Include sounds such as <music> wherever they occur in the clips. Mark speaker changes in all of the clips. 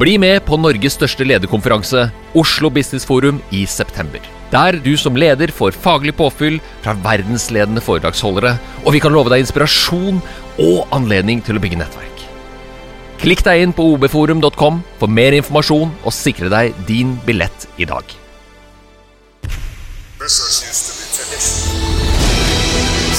Speaker 1: Bli med på Norges største lederkonferanse, Oslo Business Forum, i september. Der du som leder får faglig påfyll fra verdensledende foredragsholdere, og vi kan love deg inspirasjon og anledning til å bygge nettverk. Klikk deg inn på obforum.com for mer informasjon og sikre deg din billett i dag.
Speaker 2: Business used to be.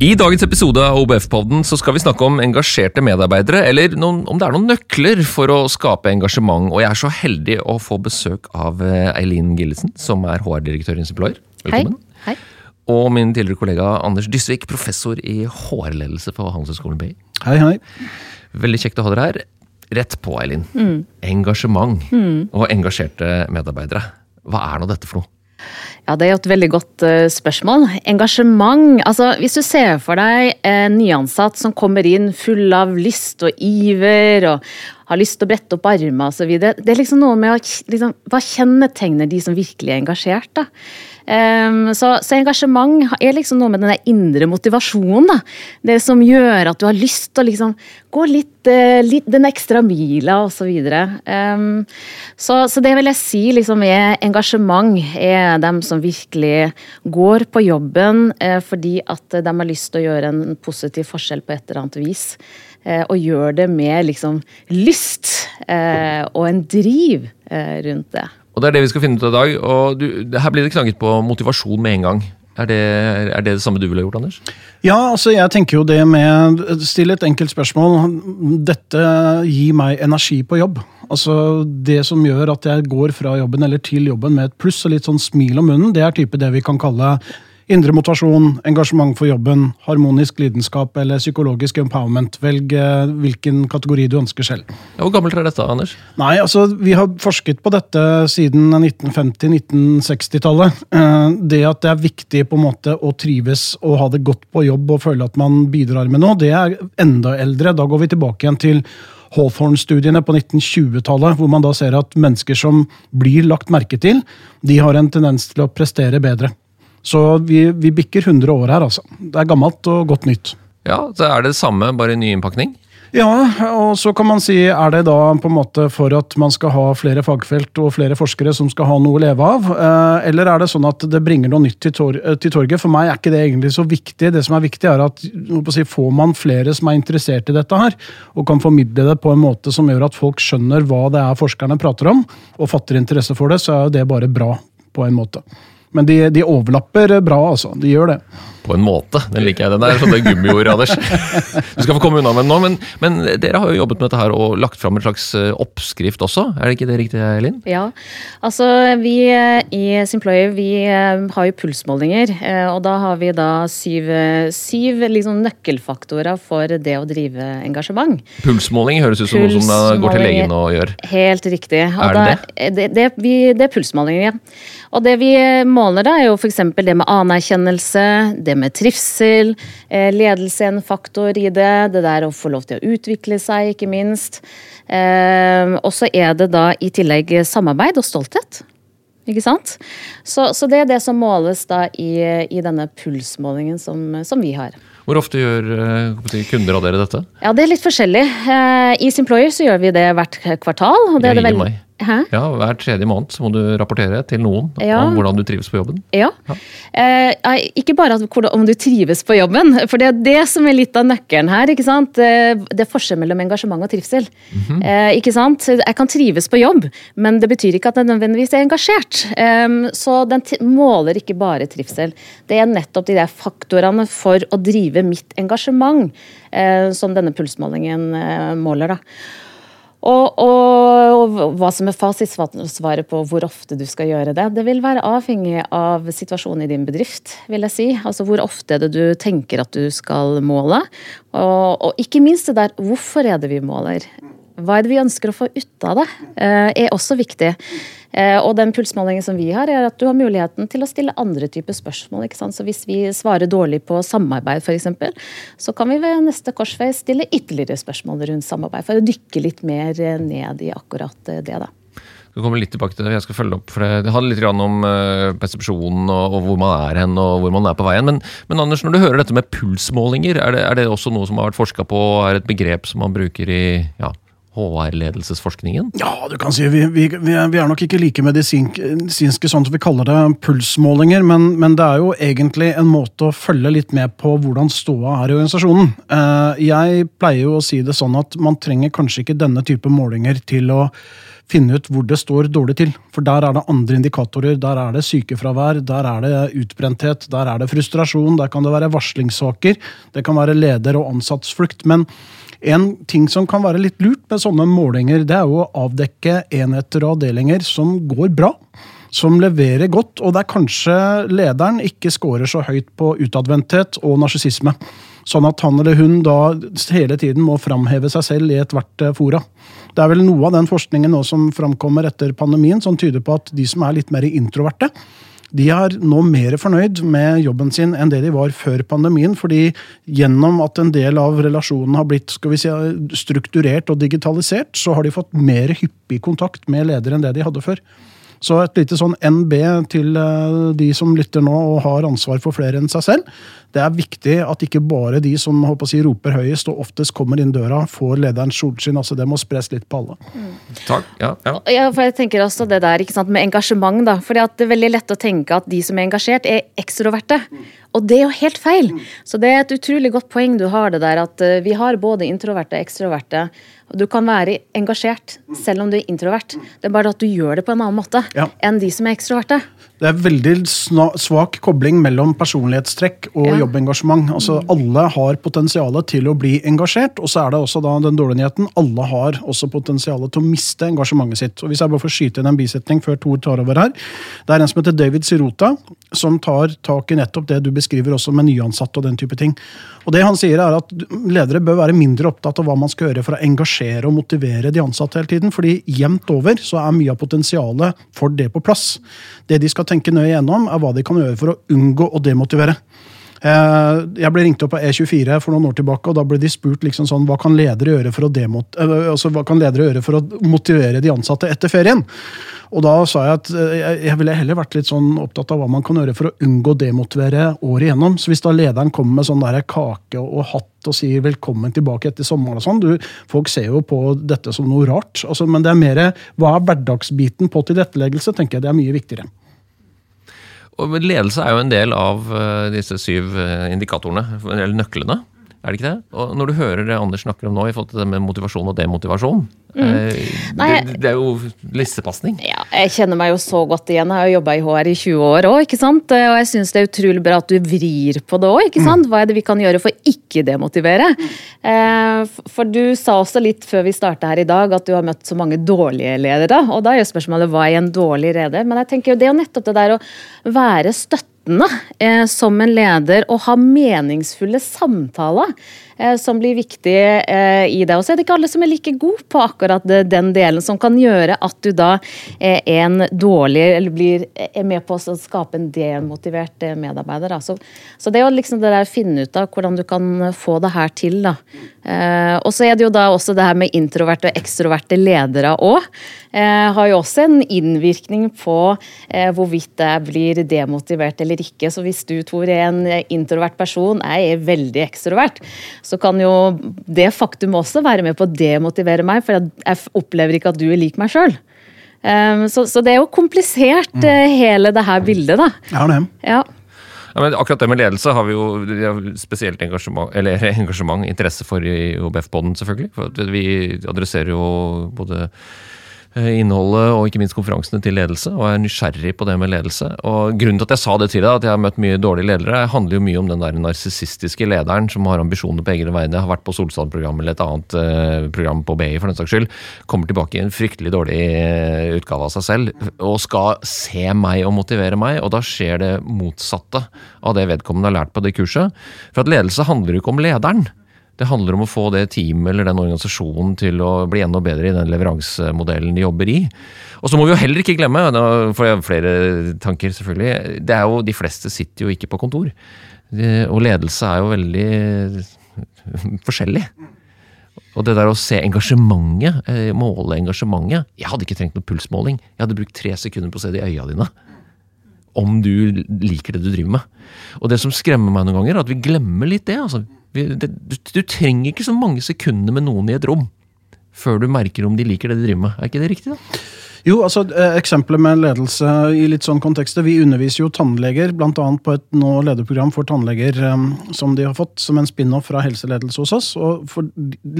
Speaker 1: I dagens episode av OBF-podden så skal vi snakke om engasjerte medarbeidere, eller noen, om det er noen nøkler for å skape engasjement. Og jeg er så heldig å få besøk av eh, Eileen Gillesen, som er HR-direktør i Simployer. Velkommen.
Speaker 3: Hei.
Speaker 1: Og min tidligere kollega Anders Dysvik, professor i HR-ledelse på Handelshøyskolen BI.
Speaker 4: Hei, hei.
Speaker 1: Veldig kjekt å ha dere her. Rett på, Eileen. Engasjement og engasjerte medarbeidere. Hva er nå dette for noe?
Speaker 3: Ja, Det er jo et veldig godt uh, spørsmål. Engasjement. altså Hvis du ser for deg en nyansatt som kommer inn full av lyst og iver og har lyst til å brette opp armer osv. Det er liksom noe med å, liksom, Hva kjennetegner de som virkelig er engasjert? da? Um, så, så engasjement er liksom noe med den indre motivasjonen. da. Det som gjør at du har lyst til å liksom gå litt, uh, litt den ekstra mila osv. Så, um, så Så det vil jeg si liksom er engasjement er dem som virkelig går på jobben uh, fordi at de har lyst til å gjøre en positiv forskjell på et eller annet vis. Eh, og gjør det med liksom lyst eh, og en driv eh, rundt det.
Speaker 1: Og det er det vi skal finne ut av i dag. og du, Her blir det knagget på motivasjon med en gang. Er det, er det det samme du ville gjort, Anders?
Speaker 4: Ja, altså jeg tenker jo det med Still et enkelt spørsmål. Dette gir meg energi på jobb. Altså Det som gjør at jeg går fra jobben eller til jobben med et pluss og litt sånn smil om munnen, det er type det vi kan kalle indre motivasjon, engasjement for jobben, harmonisk lidenskap eller psykologisk empowerment. Velg eh, hvilken kategori du ønsker selv.
Speaker 1: Hvor gammelt er dette, Anders?
Speaker 4: Nei, altså Vi har forsket på dette siden 1950-1960-tallet. Eh, Det at det er viktig på en måte å trives og ha det godt på jobb og føle at man bidrar med noe, det er enda eldre. Da går vi tilbake igjen til Hawthorne-studiene på 1920-tallet, hvor man da ser at mennesker som blir lagt merke til, de har en tendens til å prestere bedre. Så vi, vi bikker 100 år her, altså. Det er gammelt og godt nytt.
Speaker 1: Ja, så Er det det samme, bare ny innpakning?
Speaker 4: Ja, og så kan man si, er det da på en måte for at man skal ha flere fagfelt og flere forskere som skal ha noe å leve av? Eh, Eller er det sånn at det bringer noe nytt til, tor eh, til torget? For meg er ikke det egentlig så viktig. Det som er viktig, er at si, får man flere som er interessert i dette her, og kan formidle det på en måte som gjør at folk skjønner hva det er forskerne prater om, og fatter interesse for det, så er jo det bare bra på en måte. Men de, de overlapper bra, altså. De gjør det.
Speaker 1: På en måte. Den liker jeg. Den der sånne gummiord, Anders. <laughs> Du skal få komme unna med den nå, men, men dere har jo jobbet med dette her og lagt fram en slags eh, oppskrift også. Er det ikke det riktig, Elin?
Speaker 3: Ja, altså vi eh, i Simployer vi eh, har jo pulsmålinger, og da har vi da syv, syv liksom nøkkelfaktorer for det å drive engasjement.
Speaker 1: Pulsmåling høres ut som noe som går til legen og gjør.
Speaker 3: Helt riktig. Og
Speaker 1: Er det
Speaker 3: da- det? Det, vi, det er pulsmålinger, ja. Og det vi måler da, er jo f.eks. det med anerkjennelse, det med trivsel, eh, ledelse er en faktor i det, det der å få lov til å utvikle seg, ikke minst. Eh, og så er det da i tillegg samarbeid og stolthet. Ikke sant? Så, så det er det som måles da i, i denne pulsmålingen som, som vi har.
Speaker 1: Hvor ofte gjør eh, kunder av dere dette?
Speaker 3: Ja, det er litt forskjellig. Eh, I Simployer så gjør vi det hvert kvartal. Og det er det
Speaker 1: Greier
Speaker 3: vel-
Speaker 1: meg.
Speaker 3: Hæ?
Speaker 1: Ja, Hver tredje måned så må du rapportere til noen
Speaker 3: Ja.
Speaker 1: om hvordan du trives på jobben.
Speaker 3: Ja. ja. eh, ikke bare hvordan- om du trives på jobben, for det er det som er litt av nøkkelen her. ikke sant? Eh, Det er forskjell mellom engasjement og trivsel. eh, ikke sant? Jeg kan trives på jobb, men det betyr ikke at jeg nødvendigvis er engasjert. Eh, så den måler ikke bare trivsel. Det er nettopp de der faktorene for å drive mitt engasjement eh, som denne pulsmålingen eh, måler. da. Og, og, og hva som er fasitsvaret på hvor ofte du skal gjøre det, det vil være avhengig av situasjonen i din bedrift. vil jeg si. Altså Hvor ofte er det du tenker at du skal måle? Og, og ikke minst det der hvorfor er det vi måler? Hva er det vi ønsker å få ut av det, eh, er også viktig. Eh, og den pulsmålingen som vi har, er at du har muligheten til å stille andre typer spørsmål. Så hvis vi svarer dårlig på samarbeid, f.eks., så kan vi ved neste korsvei stille ytterligere spørsmål rundt samarbeid, for å dykke litt mer ned i akkurat det. da.
Speaker 1: skal komme litt tilbake til det. Jeg skal følge opp, for Det, handler litt om persepsjonen og, og, hvor man er hen og hvor man er på veien. Men, men Anders, når du hører dette med pulsmålinger, er det, er det også noe som har vært forska på? Er et begrep som man bruker i ja, HR-ledelsesforskningen?
Speaker 4: Ja, du kan si vi, vi, vi, er nok ikke like medisinske sånn at vi kaller det pulsmålinger, men, men, det er jo egentlig en måte å følge litt med på hvordan ståa er i organisasjonen. Eh, jeg pleier jo å si det sånn at man trenger kanskje ikke denne type målinger til å finne ut hvor det står dårlig til. For der er det andre indikatorer. Der er det sykefravær, der er det utbrenthet, der er det frustrasjon, der kan det være varslingssaker, det kan være leder- og ansattsflukt. Men en ting som kan være litt lurt med sånne målinger, det er jo å avdekke enheter og avdelinger som går bra. Som leverer godt, og der kanskje lederen ikke scorer så høyt på utadvendthet og narsissisme. Sånn at han eller hun da hele tiden må framheve seg selv i ethvert eh, fora. Det er vel noe av den forskningen nå som framkommer etter pandemien, som tyder på at de som er litt mer introverte, de er nå mer fornøyd med jobben sin enn det de var før pandemien. fordi gjennom at en del av relasjonen har blitt skal vi si, strukturert og digitalisert, så har de fått mer hyppig kontakt med ledere enn det de hadde før. Så et lite sånn NB til eh, de som lytter nå og har ansvar for flere enn seg selv. Det er viktig at ikke bare de som håper å si, roper høyest og oftest kommer inn døra, får lederens solskinn. altså Det må spres litt på alle. Mm.
Speaker 1: Takk, ja, ja.
Speaker 3: ja, for jeg tenker også det der ikke sant, med engasjement. da, fordi at Det er veldig lett å tenke at de som er engasjert, er ekstroverte. Og det er jo helt feil. Så det er et utrolig godt poeng du har det der, at eh, vi har både introverte og ekstroverte. Du kan være engasjert selv om du er introvert. Det er bare at du gjør det på en annen måte ja. enn de som er ekstroverte.
Speaker 4: Det er veldig svak kobling mellom personlighetstrekk og ja. jobbengasjement. Altså, Alle har potensialet til å bli engasjert, og så er det også da den dårlige nyheten. Alle har også potensialet til å miste engasjementet sitt. Og Hvis jeg bare får skyte inn en bisetning før Tor tar over her. Det er en som heter David Sirota, som tar tak i nettopp det du beskriver også med nyansatte og den type ting. Og det han sier er at Ledere bør være mindre opptatt av hva man skal gjøre for å engasjere og motivere de ansatte hele tiden. fordi jevnt over så er mye av potensialet for det på plass. Det de skal tenke nøye gjennom, er hva de kan gjøre for å unngå å demotivere. Eh, jeg ble ringt opp av E24 for noen år tilbake, og da ble de spurt liksom sånn, hva kan ledere gjøre for å, demot, eh, altså, ledere gjøre for å motivere de ansatte etter ferien. Og da sa jeg at eh, jeg ville heller vært litt sånn opptatt av hva man kan gjøre for å unngå demotivere året igjennom. Så hvis da lederen kommer med sånn der kake og hatt og sier 'velkommen tilbake etter sommeren' og sånn, du, folk ser jo på dette som noe rart. Altså, men det er mer hva er hverdagsbiten på tilretteleggelse, tenker jeg det er mye viktigere.
Speaker 1: Og ledelse er jo en del av eh, disse syv eh, indikatorene, eller nøklene. Er det ikke det? Og når du hører det Anders snakker om nå, i forhold til det med motivasjon og demotivasjon mm. Eh, det, det, er jo lissepasning.
Speaker 3: Ja, jeg kjenner meg jo så godt igjen. Jeg har jo jobba i HR i 20 år òg, ikke sant. Og jeg syns det er utrolig bra at du vrir på det òg, ikke sant. Mm. Hva er det vi kan gjøre for ikke demotivere? Eh, For du sa også litt før vi starta her i dag at du har møtt så mange dårlige ledere. Og da er jo spørsmålet hva er en dårlig leder? Men jeg tenker jo det er nettopp det der å være støtte eh, som en leder og ha meningsfulle samtaler som blir viktig eh, i det. Og så er det ikke alle som er like gode på akkurat den delen, som kan gjøre at du da er en dårlig eller blir, er med på å skape en demotivert eh, medarbeider. Så, så, det er jo liksom det der å finne ut av hvordan du kan få det her til. da. Eh, og så er det jo da også det her med introverte og ekstroverte ledere òg. Eh, har jo også en innvirkning på eh, hvorvidt jeg blir demotivert eller ikke. Så hvis du, Tor, er en introvert person, jeg er veldig ekstrovert, så kan jo det faktum også være med på å demotivere meg, for jeg opplever ikke at du er lik meg sjøl. Um, så, så, det er jo komplisert, mm. hele det her bildet, da.
Speaker 4: Ja, det.
Speaker 3: Ja.
Speaker 1: Ja, men akkurat det med ledelse har vi jo spesielt engasjement, eller <laughs> engasjement, interesse for i OBF-poden, selvfølgelig. For vi adresserer jo både Eh, innholdet og ikke minst konferansene til ledelse, og er nysgjerrig på det med ledelse. Og Grunnen til at jeg sa det til deg, at jeg har møtt mye dårlige ledere, handler jo mye om den der narsissistiske lederen som har ambisjoner på egne vegne, har vært på Solstad-programmet eller et annet eh, program på BI for den saks skyld, kommer tilbake i en fryktelig dårlig eh, utgave av seg selv og skal se meg og motivere meg, og da skjer det motsatte av det vedkommende har lært på det kurset. For at ledelse handler jo ikke om lederen. Det handler om å få det teamet eller den organisasjonen til å bli enda bedre i den leveransemodellen de jobber i. Og så må vi jo heller ikke glemme, nå får jeg flere tanker selvfølgelig, det er jo, de fleste sitter jo ikke på kontor. Og ledelse er jo veldig <laughs> forskjellig. Og det der å se engasjementet, eh, måle engasjementet Jeg hadde ikke trengt noe pulsmåling. Jeg hadde brukt tre sekunder på å se det i øya dine. Om du liker det du driver med. Og det som skremmer meg noen ganger, er at vi glemmer litt det. Altså. Det du, du trenger ikke så mange sekunder med noen i et rom før du merker om de liker det de driver med. Er ikke det riktig, da?
Speaker 4: Jo, altså eh, Eksempelet med ledelse i litt sånn kontekster. Vi underviser jo tannleger, bl.a. på et nå lederprogram for tannleger eh, som de har fått som en spin-off fra helseledelse hos oss. Og for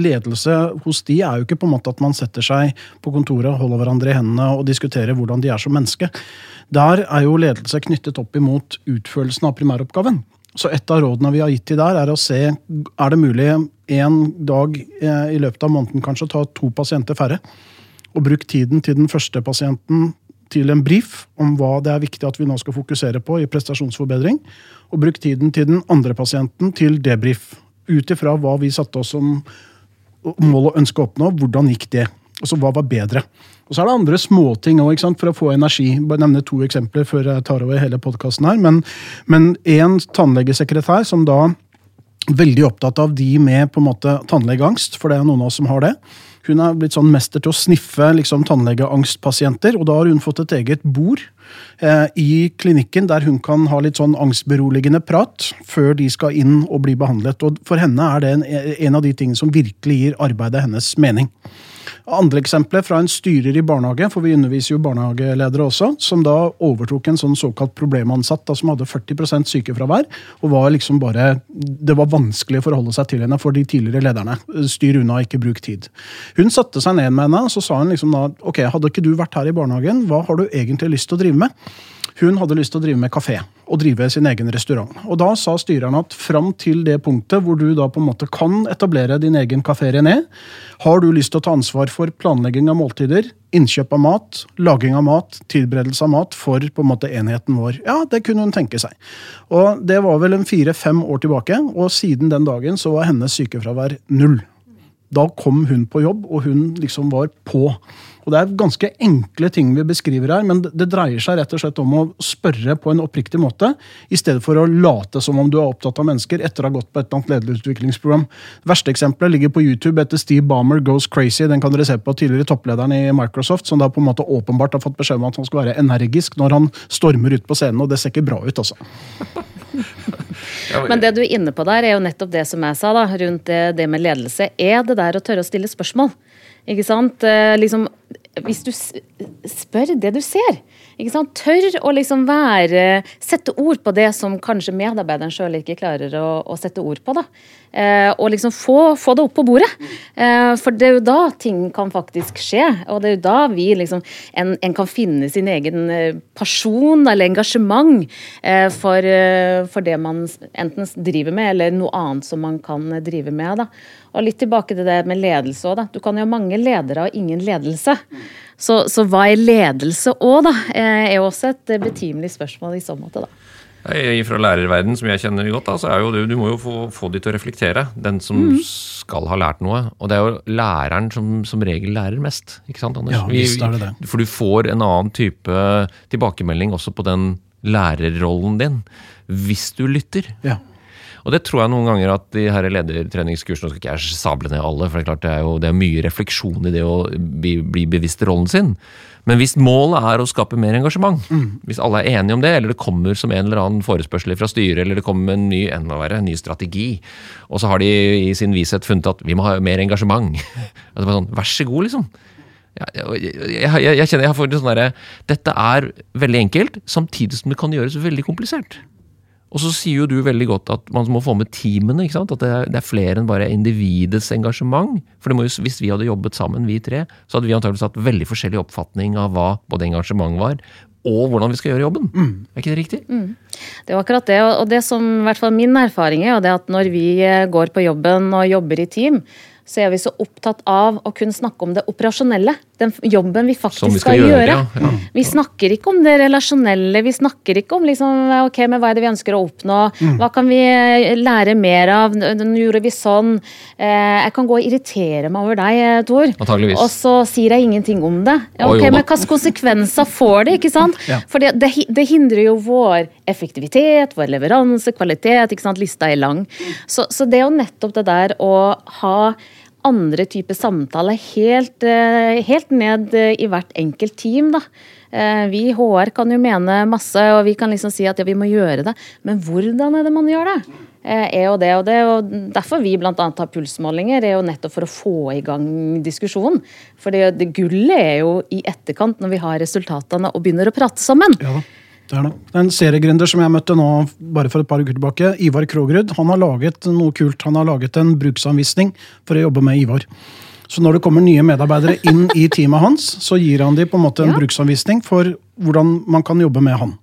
Speaker 4: Ledelse hos de er jo ikke på en måte at man setter seg på kontoret, holder hverandre i hendene og diskuterer hvordan de er som menneske. Der er jo ledelse knyttet opp imot utførelsen av primæroppgaven. Så et av rådene vi har gitt de der, er å se er det mulig en dag eh, i løpet av måneden kanskje å ta to pasienter færre og bruk tiden til den første pasienten til en brief om hva det er viktig at vi nå skal fokusere på i prestasjonsforbedring. Og bruk tiden til den andre pasienten til debrief. Ut ifra hva vi satte oss som mål og ønske å oppnå, hvordan gikk det? Altså, Hva var bedre? Og Så er det andre småting òg, for å få energi. Bare nevne to eksempler før jeg tar over hele podkasten her. Men, men en tannlegesekretær som da veldig opptatt av de med på en måte tannlegeangst, for det er noen av oss som har det. Hun er blitt sånn mester til å sniffe liksom, tannlegeangstpasienter, og da har hun fått et eget bord eh, i klinikken der hun kan ha litt sånn angstberoligende prat før de skal inn og bli behandlet. Og for henne er det en, en av de tingene som virkelig gir arbeidet hennes mening. Andre eksempler fra en styrer i barnehage, for vi underviser jo barnehageledere også, som da overtok en sånn såkalt problemansatt da, som hadde 40% sykefravær. og var liksom bare, Det var vanskelig å forholde seg til henne for de tidligere lederne. Styr unna, ikke bruk tid. Hun satte seg ned med henne så sa hun liksom da, ok, hadde ikke du vært her i barnehagen, hva har du egentlig lyst til å drive med? Hun hadde lyst til å drive med kafé og drive sin egen restaurant. Og Da sa styreren at fram til det punktet hvor du da på en måte kan etablere din egen kafé René, har du lyst til å ta ansvar for planlegging av måltider, innkjøp av mat, laging av mat, tilberedelse av mat for på en måte enheten vår. Ja, det kunne hun tenke seg. Og Det var vel en fire-fem år tilbake, og siden den dagen så var hennes sykefravær null. Da kom hun på jobb, og hun liksom var på. Og Det er ganske enkle ting vi beskriver her, men det- dreier seg rett og slett om å spørre på en oppriktig måte, i stedet for å late som om du er opptatt av mennesker etter å ha gått på et eller annet lederutviklingsprogram. Verste eksempelet ligger på YouTube etter Steve Ballmer Goes Crazy. Den kan dere se på tidligere topplederen i Microsoft, som da på en måte åpenbart har fått beskjed om at han skal være energisk når han stormer ut på scenen, og det ser ikke bra ut, altså. <laughs>
Speaker 3: Men det du er inne på der, er jo nettopp det som jeg sa da, rundt det, det med ledelse. Er det der å tørre å stille spørsmål? Ikke sant? Eh, liksom, hvis du spør det du ser, ikke sant? tør å liksom være Sette ord på det som kanskje medarbeideren sjøl ikke klarer å, å sette ord på. da. Eh, og liksom få, få det opp på bordet. Eh, for det er jo da ting kan faktisk skje. Og det er jo da vi liksom En, en kan finne sin egen person pasjon eller engasjement eh, for, eh, for det man enten driver med, eller noe annet som man kan eh, drive med. da. Og litt tilbake til det med ledelse òg, da. Du kan jo ha mange ledere og ingen ledelse. Så, så hva er ledelse òg, da? Eh, er jo også et eh, betimelig spørsmål i så måte, da.
Speaker 1: Fra lærerverden, som jeg kjenner godt, da, så er jo det, du må jo få, få de til å reflektere. Den som skal ha lært noe. Og det er jo læreren som som regel lærer mest. Ikke sant, Anders?
Speaker 4: Ja, visst er det det.
Speaker 1: For du får en annen type tilbakemelding også på den lærerrollen din. Hvis du lytter.
Speaker 4: Ja.
Speaker 1: Og det tror jeg noen ganger at de her ledertreningskursene Nå skal ikke jeg sable ned alle, for det er klart det er jo det er mye refleksjon i det å bli, bli bevisst rollen sin. Men hvis målet er å skape mer engasjement, hvis alle er enige om det, eller det kommer som en eller annen forespørsel fra styret, eller det kommer en ny, enda verre, en ny strategi, og så har de i sin vishet funnet at vi må ha mer engasjement. det <laughs> bare sånn, Vær så god, liksom. Jeg, jeg, jeg, jeg kjenner jeg får litt sånn derre Dette er veldig enkelt, samtidig som det kan gjøres veldig komplisert. Og så sier jo du veldig godt at man må få med teamene. ikke sant? At det er, det er flere enn bare individets engasjement. For det må jo, hvis vi hadde jobbet sammen, vi tre, så hadde vi antakeligvis hatt veldig forskjellig oppfatning av hva både engasjement var, og hvordan vi skal gjøre jobben. Er ikke det riktig?
Speaker 3: Det er jo akkurat det. Og det som i hvert fall min erfaring er, er det at når vi eh, går på jobben og jobber i team, så er vi så opptatt av å kunne snakke om det operasjonelle. Den jobben vi faktisk
Speaker 1: Som vi
Speaker 3: skal,
Speaker 1: skal gjøre,
Speaker 3: gjøre.
Speaker 1: ja, ja.
Speaker 3: Vi snakker ikke om det relasjonelle, vi snakker ikke om liksom, ok, men hva er det vi ønsker å oppnå,
Speaker 1: Mm.
Speaker 3: hva kan vi eh, lære mer av, nå gjorde vi sånn, eh, jeg kan gå og irritere meg over deg, eh, Tor, og så sier jeg ingenting om det. Ok, men hvilke konsekvenser får det, ikke sant? For det, det, det hindrer jo vår effektivitet, vår leveranse, kvalitet, ikke sant? Lista er lang. Så, så det er jo nettopp det der å ha andre typer samtaler helt, eh, helt ned eh, i hvert enkelt team, da. Eh, Vi i HR kan jo mene masse, og vi kan liksom si at ja, vi må gjøre det. Men hvordan er det man gjør det? Er jo det og det, og Derfor vi bl.a. har pulsmålinger, er jo nettopp for å få i gang diskusjonen. For det, det gullet er jo i etterkant, når vi har resultatene og begynner å prate sammen.
Speaker 4: Ja det er det. Det er en seriegründer som jeg møtte nå bare for et par uker tilbake, Ivar Krogerud. Han har laget noe kult. Han har laget en bruksanvisning for å jobbe med Ivar. Så når det kommer nye medarbeidere inn i teamet hans, så gir han dem på en måte en
Speaker 3: Ja.
Speaker 4: bruksanvisning for hvordan man kan jobbe med han.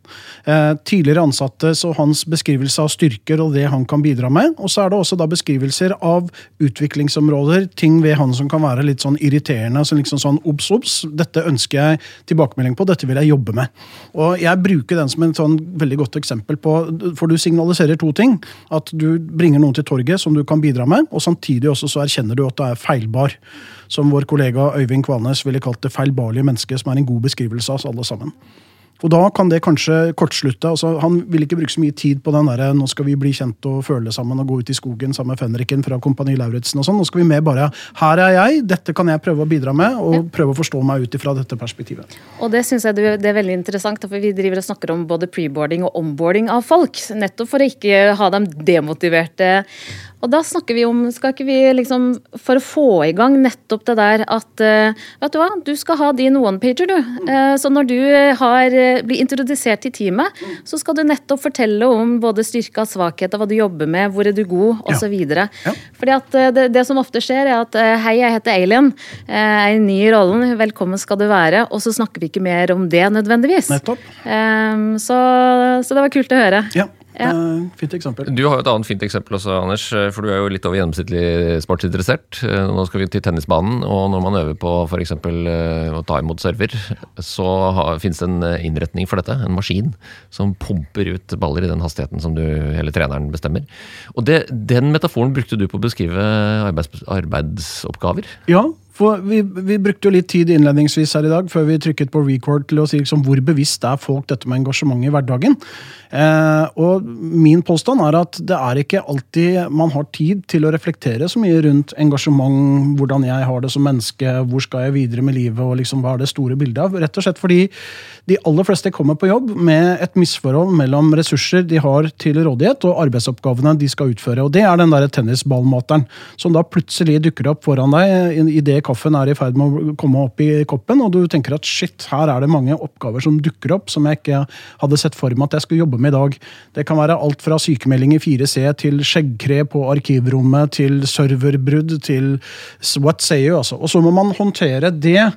Speaker 4: Eh, tidligere ansattes og hans beskrivelse av styrker og det han kan bidra med. Og så er det også da beskrivelser av utviklingsområder, ting ved han som kan være litt sånn irriterende. Så liksom sånn obs, obs, dette ønsker jeg tilbakemelding på, dette vil jeg jobbe med. Og jeg bruker den som en sånn veldig godt eksempel på, for du signaliserer to ting. At du bringer noen til torget som du kan bidra med, og samtidig også så erkjenner du at du er feilbar. Som vår kollega Øyvind Kvalnes ville kalt det feilbarlige mennesket, som er en god beskrivelse av oss alle sammen. Og da kan det kanskje kortslutte. altså Han vil ikke bruke så mye tid på den der, nå skal vi bli kjent og føle sammen og gå ut i skogen sammen med fenriken fra Kompani Lauritzen og sånn. Nå skal vi mer bare Her er jeg, dette kan jeg prøve å bidra med, og prøve å forstå meg ut ifra dette perspektivet.
Speaker 3: Og det syns jeg det det er veldig interessant, for vi driver og snakker om både preboarding og onboarding av folk. Nettopp for å ikke ha dem demotiverte. Og da snakker vi om, skal ikke vi liksom, for å få i gang nettopp det der at uh, Vet du hva, du skal ha din one-pager, du. Uh, Så når du har, eh, blir introdusert til teamet, så skal du nettopp fortelle om både styrke og svakhet, og hva du jobber med, hvor er du god,
Speaker 4: Ja.
Speaker 3: osv.
Speaker 4: Ja.
Speaker 3: Fordi at uh, det, det som ofte skjer, er at hei, jeg heter Alien, jeg er ny i rollen, velkommen skal du være, og så snakker vi ikke mer om det nødvendigvis.
Speaker 4: Nettopp.
Speaker 3: Ehm, så, så det var kult å høre.
Speaker 4: Ja,
Speaker 3: Ja.
Speaker 4: eh, Fint eksempel.
Speaker 1: Du har jo et annet fint eksempel også, Anders. For du er jo litt over gjennomsnittlig sportsinteressert. Eh, Nå skal vi til tennisbanen, og når man øver på f.eks. å ta imot server, så har- finnes det en eh, innretning for dette. En maskin som pumper ut baller i den hastigheten som du, hele treneren bestemmer. Og det, den metaforen brukte du på å beskrive arbeids, arbeidsoppgaver.
Speaker 4: Ja, for vi, vi brukte jo litt tid innledningsvis her i dag før vi trykket på record til å si liksom, hvor bevisst er folk dette med engasjement i hverdagen. Eh, og min påstand er at det er ikke alltid man har tid til å reflektere så mye rundt engasjement, hvordan jeg har det som menneske, hvor skal jeg videre med livet, og liksom, hva er det store bildet av. Rett og slett fordi de aller fleste kommer på jobb med et misforhold mellom ressurser de har til rådighet, og arbeidsoppgavene de skal utføre. Og det er den der tennisballmateren som da plutselig dukker opp foran deg idet kaffen er i ferd med å komme opp i koppen, og du tenker at shit, her er det mange oppgaver som dukker opp som jeg ikke hadde sett for meg at jeg skulle jobbe med i dag. Det kan være alt fra sykemelding i 4C til skjeggkre på arkivrommet til serverbrudd til what say you, altså. Og så må man håndtere det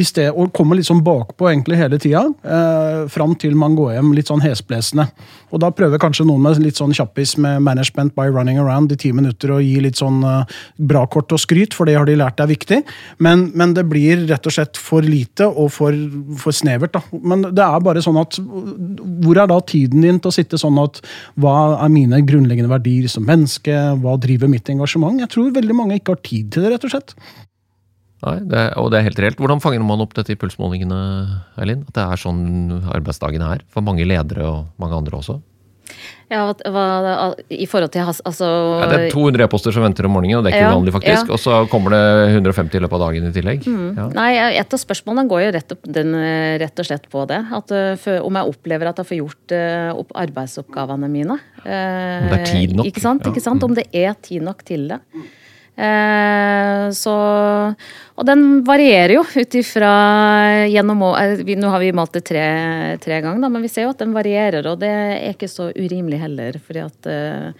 Speaker 4: i sted, og kommer sånn bakpå egentlig hele tida, eh, fram til man går hjem litt sånn hesblesende. Og da prøver kanskje noen med litt sånn kjappis med management by running around i ti minutter å gi litt sånn eh, bra kort og skryt, for det har de lært er viktig. Men, men det blir rett og slett for lite og for, for snevert. da. Men det er bare sånn at hvor er da tiden din til å sitte sånn at hva er mine grunnleggende verdier som menneske, hva driver mitt engasjement? Jeg tror veldig mange ikke har tid til det, rett og slett.
Speaker 1: Nei, det er, og det er helt reelt. Hvordan fanger man opp dette i pulsmålingene, Eileen? At det er sånn arbeidsdagen er for mange ledere og mange andre også?
Speaker 3: Ja, hva, I forhold til altså,
Speaker 1: Ja, det er 200 e-poster som venter om morgenen, og det er ikke
Speaker 3: Ja,
Speaker 1: uvanlig, faktisk.
Speaker 3: ja. Mm.
Speaker 1: Og så kommer det 150 i løpet av dagen i tillegg. Ja.
Speaker 3: Nei, Et av spørsmålene går jo rett, opp, den, eh, rett og slett på det. At, eh, for, om jeg opplever at jeg får gjort uh, opp arbeidsoppgavene mine. Uh,
Speaker 1: Om det er tid nok.
Speaker 3: Ikke sant? Ikke sant? Om det er tid nok til det. Eh, så Og den varierer jo ut ifra gjennom eh, vi- Nå har vi malt det tre, tre ganger, da, men vi ser jo at den varierer, og det er ikke så urimelig heller. fordi at eh,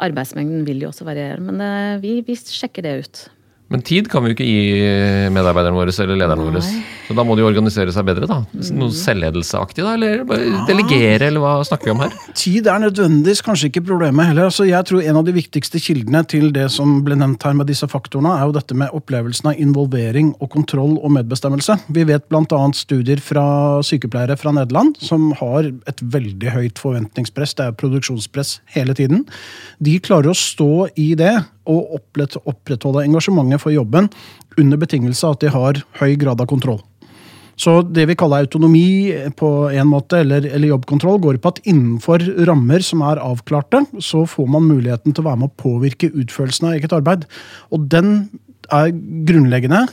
Speaker 3: arbeidsmengden vil jo også variere. Men vi, vi sjekker det ut.
Speaker 1: Men tid kan vi jo ikke gi medarbeiderne våre eller lederne våre. Så da må de jo organisere seg bedre, da. Noe selvledelseaktig, da? Eller bare delegere, eller hva snakker vi om her?
Speaker 4: Tid er nødvendigvis kanskje ikke problemet heller. Altså, jeg tror En av de viktigste kildene til det som ble nevnt her med disse faktorene, er jo dette med opplevelsen av involvering og kontroll og medbestemmelse. Vi vet bl.a. studier fra sykepleiere fra Nederland som har et veldig høyt forventningspress. Det er produksjonspress hele tiden. De klarer å stå i det og opprett- opprettholde engasjementet for jobben under betingelse av at de har høy grad av kontroll. Så det vi kaller autonomi på en måte, eller, eller jobbkontroll, går på at innenfor rammer som er avklarte, så får man muligheten til å være med å påvirke utførelsen av eget arbeid. Og den er grunnleggende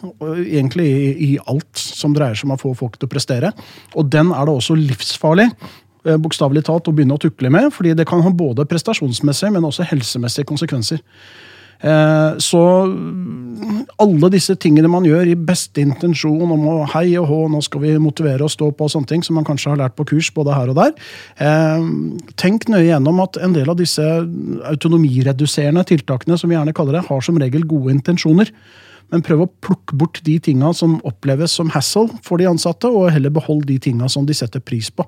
Speaker 4: egentlig i, i alt som dreier seg om å få folk til å prestere. Og den er det også livsfarlig eh, bokstavelig talt å begynne å tukle med, fordi det kan ha både prestasjonsmessige, men også helsemessige konsekvenser. Eh, Så alle disse tingene man gjør i beste intensjon om å hei og hå, nå skal vi motivere og stå på og sånne ting, som man kanskje har lært på kurs både her og der. eh, Tenk nøye gjennom at en del av disse autonomireduserende tiltakene, som vi gjerne kaller det, har som regel gode intensjoner. Men prøv å plukke bort de tinga som oppleves som hassle for de ansatte, og heller behold de tinga som de setter pris på.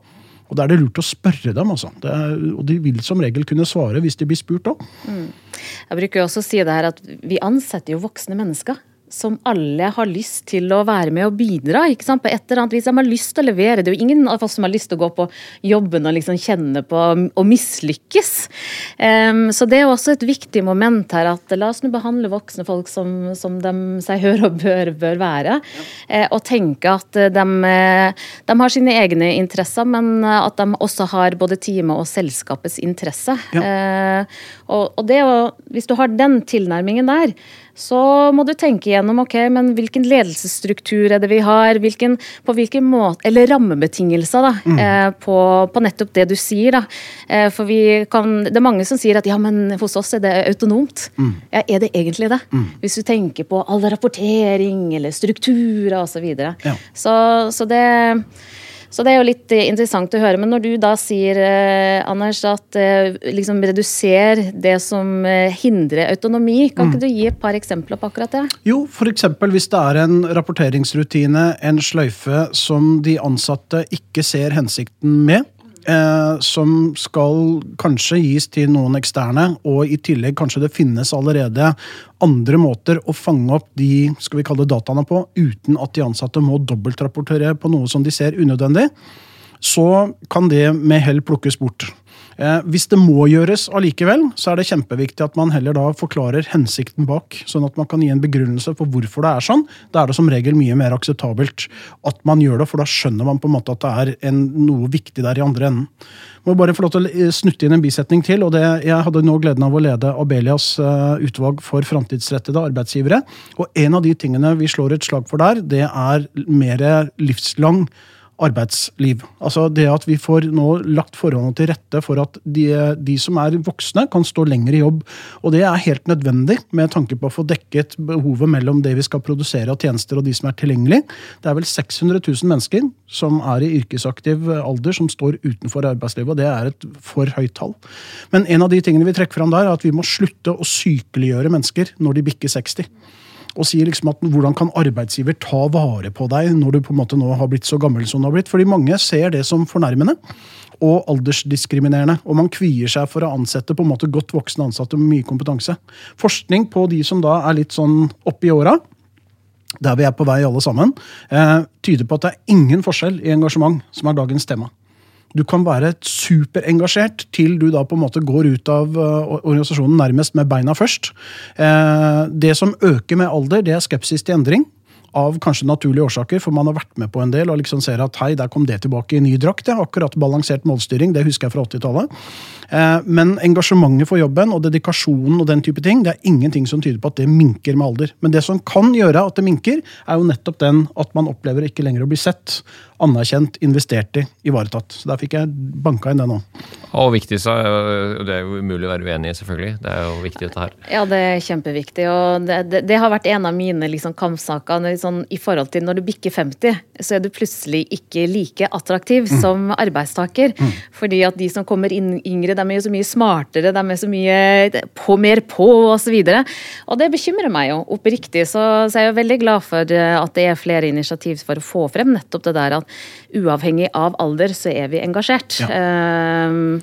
Speaker 4: Og Da er det lurt å spørre dem, altså. Er, og de vil som regel kunne svare hvis de blir spurt òg.
Speaker 3: Jeg bruker jo også å si det her at vi ansetter jo voksne mennesker. Som alle har lyst til å være med og bidra. ikke sant? På et eller annet vis. De har lyst til å levere. Det er jo ingen av oss som har lyst til å gå på jobben og liksom kjenne på å mislykkes. Um, så det er jo også et viktig moment her at la oss nå behandle voksne folk som, som de seg hør og bør, bør være. Ja. og tenke at eh, de, eh, de har sine egne interesser, men eh, at de også har både teamet og selskapets interesse. Eh, og, og det å, hvis du har den tilnærmingen der, så må du tenke gjennom ok, men hvilken ledelsesstruktur er det vi har, hvilken, på hvilken måte, eller rammebetingelser da, eh, på, på nettopp det du sier. da. Eh, for vi kan, Det er mange som sier at ja, men hos oss er det autonomt. Ja, Er det egentlig det? Hvis du tenker på all rapportering eller strukturer osv. Så, videre.
Speaker 4: Ja.
Speaker 3: så, så det så det er jo litt eh, interessant å høre. Men når du da sier, eh, Anders, at eh, liksom reduser det som hindrer autonomi, kan ikke du gi et par eksempler på akkurat det?
Speaker 4: Jo, f.eks. hvis det er en rapporteringsrutine, en sløyfe, som de ansatte ikke ser hensikten med. Eh, som skal kanskje gis til noen eksterne, og i tillegg kanskje det finnes allerede andre måter å fange opp de skal vi kalle det dataene på, uten at de ansatte må dobbeltrapportere på noe som de ser unødvendig, så kan det med hell plukkes bort. Eh, hvis det må gjøres allikevel, så er det kjempeviktig at man heller da forklarer hensikten bak, sånn at man kan gi en begrunnelse for hvorfor det er sånn. Da er det som regel mye mer akseptabelt at man gjør det, for da skjønner man på en måte at det er en, noe viktig der i andre enden. Må bare få lov til å snutte inn en bisetning til. og det, Jeg hadde nå gleden av å lede Abelias eh, utvalg for framtidsrettede arbeidsgivere. og En av de tingene vi slår et slag for der, det er mer livslang arbeidsliv. Altså det at vi får nå lagt forholdene til rette for at de, de som er voksne, kan stå lenger i jobb. Og det er helt nødvendig med tanke på å få dekket behovet mellom det vi skal produsere av tjenester og de som er tilgjengelig. Det er vel 600 000 mennesker som er i yrkesaktiv alder som står utenfor arbeidslivet, og det er et for høyt tall. Men en av de tingene vi trekker fram der, er at vi må slutte å sykeliggjøre mennesker når de bikker 60 og sier liksom at hvordan kan arbeidsgiver ta vare på deg når du på en måte nå har blitt så gammel som du har blitt? Fordi mange ser det som fornærmende og aldersdiskriminerende. Og man kvier seg for å ansette på en måte godt voksne ansatte med mye kompetanse. Forskning på de som da er litt sånn oppi åra, der vi er på vei alle sammen, eh, tyder på at det er ingen forskjell i engasjement, som er dagens tema. Du kan være superengasjert til du da på en måte går ut av uh, organisasjonen nærmest med beina først. Eh, det som øker med alder, det er skepsis til endring. Av kanskje naturlige årsaker, for man har vært med på en del og liksom ser at hei, der kom det tilbake i ny drakt. er akkurat balansert målstyring, det husker jeg fra 80-tallet. Eh, men engasjementet for jobben og dedikasjonen og den type ting, det er ingenting som tyder på at det minker med alder. Men det som kan gjøre at det minker, er jo nettopp den at man opplever ikke lenger å bli sett, anerkjent, investert i, ivaretatt. Så der fikk jeg banka inn det nå.
Speaker 1: Og viktig, så er- og det er jo umulig å være uenig i, selvfølgelig. Det er jo viktig, dette her.
Speaker 3: Ja, det er kjempeviktig. Og det, det, det har vært en av mine liksom, kampsaker. Sånn, I forhold til når du bikker 50, så er du plutselig ikke like attraktiv som arbeidstaker. Fordi at de som kommer inn yngre, de er jo så mye smartere, de er så mye på, mer på osv. Og, så og det bekymrer meg jo oppriktig. Så, så jeg er jo veldig glad for eh, at det er flere initiativ for å få frem nettopp det der at uavhengig av alder, så er vi engasjert. Ehm,